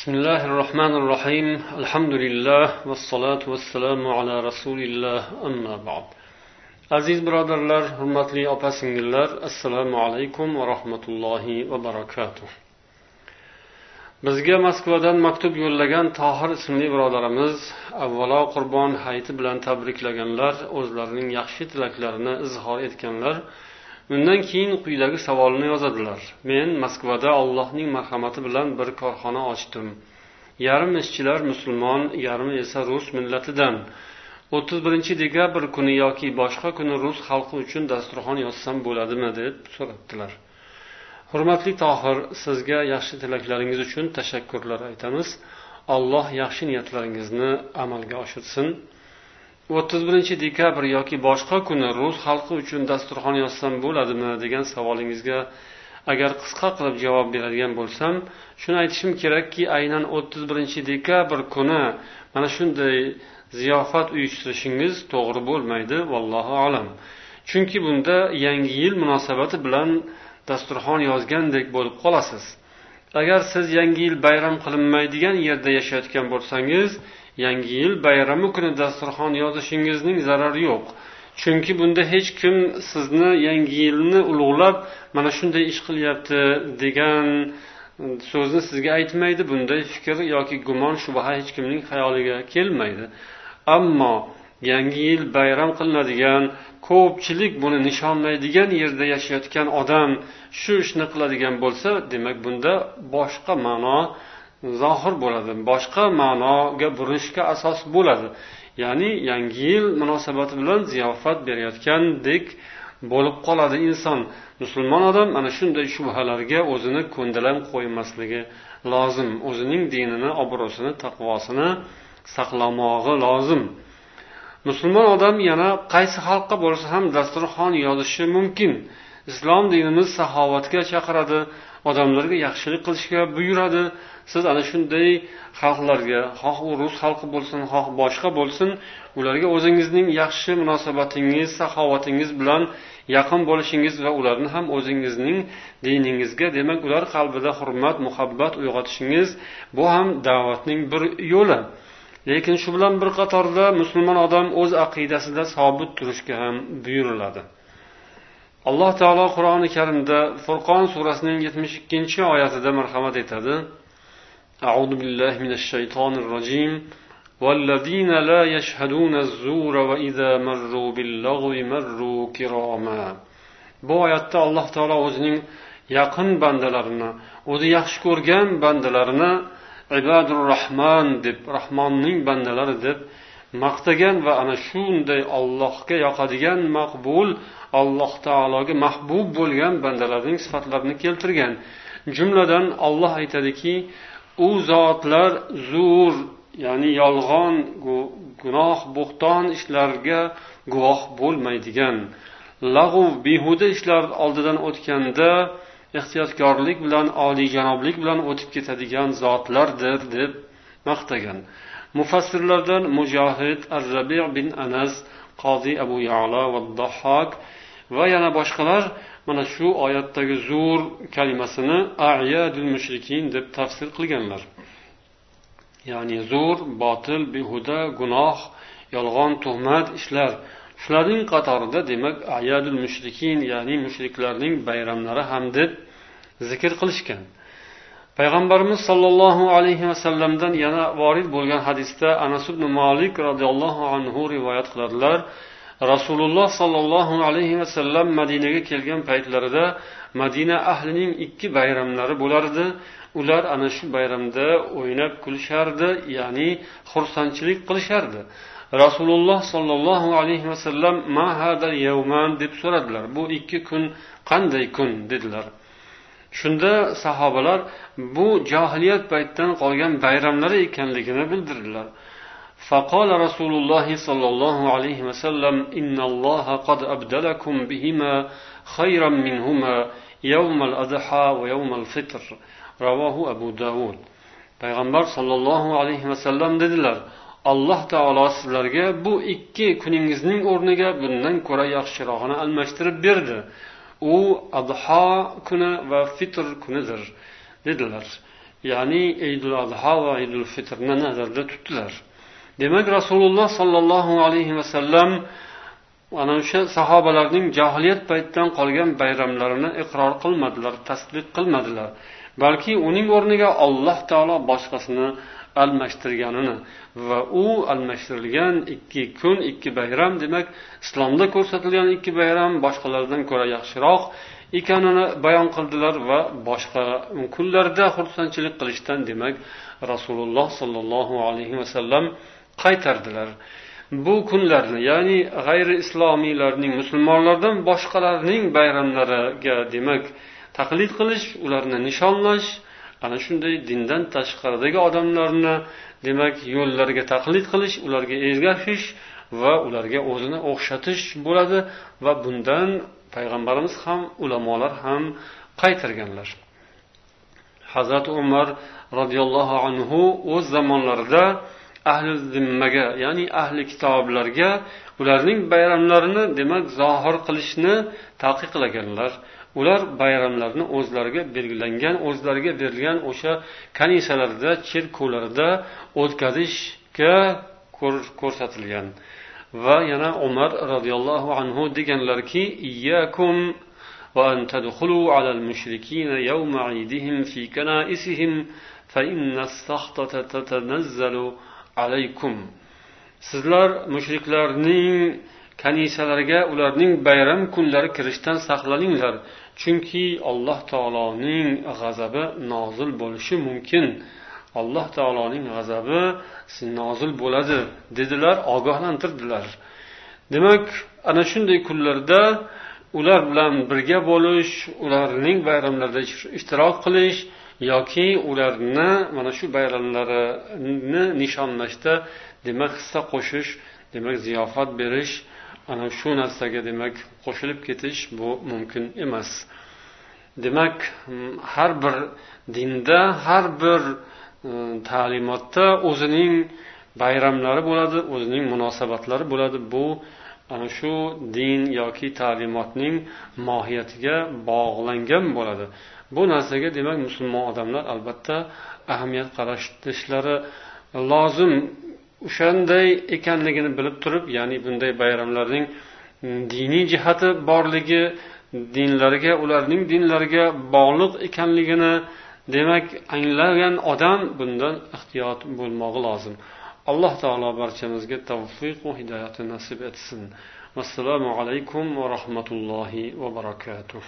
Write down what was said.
بسم الله الرحمن الرحيم الحمد لله والصلاة والسلام على رسول الله أما بعد aziz birodarlar hurmatli opa singillar assalomu alaykum va rahmatullohi va barakatuh bizga moskvadan maktub yo'llagan tohir ismli birodarimiz avvalo qurbon hayiti bilan tabriklaganlar o'zlarining yaxshi tilaklarini izhor etganlar undan keyin quyidagi savolni yozadilar. Men moskvada allohning marhamati bilan bir korxona ochdim. Yarim ishchilar musulmon yarmi esa rus millatidan. O'ttiz birinchi dekabr kuni yoki boshqa kuni rus xalqi uchun dasturxon yozsam bo'ladimi deb so'rabdilar. Hurmatli tohir sizga yaxshi tilaklaringiz uchun tashakkurlar aytamiz. Alloh yaxshi niyatlaringizni amalga oshirsin. O'ttiz birinchi dekabr yoki boshqa kuni rus xalqi uchun dasturxon yozsam bo'ladimi degan savolingizga agar qisqa qilib javob beradigan bo'lsam shuni aytishim kerakki aynan o'ttiz birinchi dekabr kuni mana shunday ziyofat uyushtirishingiz to'g'ri bo'lmaydi vallohu alam. Chunki bunda yangi yil munosabati bilan dasturxon yozgandek bo'lib qolasiz. Agar siz yangi yil bayram qilinmaydigan yerda yashayotgan bo'lsangiz yangi yil bayrami kuni dasturxon yozishingizning zarari yo'q. Chunki bunda hech kim sizni yangi yilni ulug'lab mana shunday ish qilyapti degan so'zni sizga aytmaydi. Bunday fikr yoki gumon shubha hech kimning xayoliga kelmaydi. Ammo yangi yil bayram qilinadigan ko'pchilik buni nishonlaydigan yerda yashayotgan odam shu ishni qiladigan bo'lsa demak bunda boshqa ma'no zohir bo'ladi boshqa ma'noga burilishga asos bo'ladi. Ya'ni yangi yil munosabati bilan ziyofat berayotgandek bo'lib qoladi inson. Musulmon odam ana shunday shubhalarga o'zini ko'ndalang qo'ymasligi lozim. O'zining dinini obro'sini taqvosini saqlamog'i lozim. Musulmon odam yana qaysi xalqqa bo'lsa ham dasturxon yozishi mumkin. Islom dinimiz saxovatga chaqiradi odamlarga yaxshilik qilishga buyuradi. Siz ana shunday xalqlarga xoh u rus xalqi bo'lsin xoh boshqa bo'lsin ularga o'zingizning yaxshi munosabatingiz saxovatingiz bilan yaqin bo'lishingiz va ularni ham o'zingizning diningizga demak ular qalbida hurmat muhabbat uyg'otishingiz bu ham da'vatning bir yo'li. lekin shu bilan bir qatorda musulmon odam o'z aqidasida sobit turishga ham buyuriladi alloh taolo qur'oni karimda furqon surasining yetmish ikkinchi oyatida marhamat etadi أعوذ بالله من الشيطان الرجيم والذين لا يشهدون الزور وإذا مروا باللغو مروا كراما bu oyatda alloh taolo o'zining yaqin bandalarini o'zi yaxshi ko'rgan bandalarini ibadur rahmon deb rahmonning bandalari deb maqtagan va ana shunday ollohga yoqadigan maqbul alloh taologa mahbub bo'lgan bandalarning sifatlarini keltirgan. Jumladan olloh aytadiki u zotlar zur ya'ni yolg'on gunoh bo'xton ishlarga guvoh bo'lmaydigan. Lag'u behuda ishlar oldidan o'tganda ehtiyotkorlik bilan oliyjanoblik bilan o'tib ketadigan zotlardir deb maqtagan. Mufassirlardan mujohid ar rabi bin anas qoziy abu yala va dahhok va yana boshqalar mana shu oyatdagi zur kalimasini ayadul mushrikin deb tafsir qilganlar. Ya'ni zur botil behuda gunoh yolg'on tuhmat ishlar shularning qatorida demak ayadul mushrikin ya'ni mushriklarning bayramlari ham deb zikr qilishgan. Payg'ambarimiz sollallohu alayhi vasallamdan yana vorid bo'lgan hadisda anas ibn molik roziyallohu anhu rivoyat qiladilar. Rasululloh sollallohu alayhi vasallam madinaga kelgan paytlarida madina ahlining ikki bayramlari bo'lardi. Ular ana shu bayramda o'ynab kulishardi ya'ni xursandchilik qilishardi. rasululloh sollallohu alayhi vasallam ma hadal yavman deb so'radilar bu ikki kun qanday kun dedilar shunda sahobalar bu johiliyat paytidan qolgan bayramlari ekanligini bildirdilar فقال رسول الله صلى الله عليه وسلم إن الله قد أبدلكم بهما خيرا منهما يوم الأضحى ويوم الفطر رواه أبو داود payg'ambar sollallohu alayhi vasallam dedilar alloh taolo sizlarga bu ikki kuningizning o'rniga bundan ko'ra yaxshirog'ini almashtirib berdi. U adho kuni va fitr kunidir dedilar. Ya'ni idul adho va idul fitrni nazarda tutdilar. Demak rasululloh sollallohu alayhi vasallam ana o'sha sahobalarning johiliyat paytidan qolgan bayramlarini iqror qilmadilar tasdiq qilmadilar. Balki uning o'rniga alloh taolo boshqasini almashtirganini va u almashtirilgan ikki kun ikki bayram demak islomda ko'rsatilgan ikki bayram boshqalardan ko'ra yaxshiroq ekanini bayon qildilar va boshqa kunlarda xursandchilik qilishdan demak rasululloh sollallohu alayhi vasallam qaytardilar. Bu kunlarni ya'ni g'ayri islomiylarning musulmonlardan boshqalarning bayramlariga demak taqlid qilish ularni nishonlash ana shunday dindan tashqaridagi odamlarni demak yo'llariga taqlid qilish ularga ergashish va ularga o'zini o'xshatish bo'ladi va bundan payg'ambarimiz ham ulamolar ham qaytarganlar. Hazrati umar roziyallohu anhu o'z zamonlarida ahli zimmaga ya'ni ahli kitoblarga ularning bayramlarini demak zohir qilishni taqiqlaganlar. ular bayramlarni o'zlariga belgilangan o'zlariga berilgan o'sha kanisalarda cherkovlarda o'tkazishga ko'rsatilgan va yana umar roziyallohu anhu deganlarki iyyakum وأن تدخلوا على المشركين يوم عيدهم في كنائسهم فإن السخطة تتنزل عليكم sizlar mushriklarning kanisalariga ularning bayram kunlari kirishdan saqlaninglar. Chunki alloh taoloning g'azabi nozil bo'lishi mumkin. Alloh taoloning g'azabi nozil bo'ladi dedilar ogohlantirdilar. Demak ana shunday kunlarda ular bilan birga bo'lish ularning bayramlarida ishtirok qilish yoki ularni mana shu bayramlarini nishonlashda demak hissa qo'shish demak ziyofat berish ana shu narsaga demak qo'shilib ketish bu mumkin emas. Demak har bir dinda har bir e, ta'limotda o'zining bayramlari bo'ladi o'zining munosabatlari bo'ladi. Bu ana shu din yoki ta'limotning mohiyatiga bog'langan bo'ladi. Bu narsaga demak musulmon odamlar albatta ahamiyat qaratishlari lozim o'shanday ekanligini bilib turib ya'ni bunday bayramlarning diniy jihati borligi dinlariga ularning dinlariga bog'liq ekanligini demak anglagan odam bundan ehtiyot bo'lmog'i lozim. Alloh taolo barchamizga tavfiq va hidoyatni nasib etsin. Assalomu alaykum va rahmatullohi va barakatuh.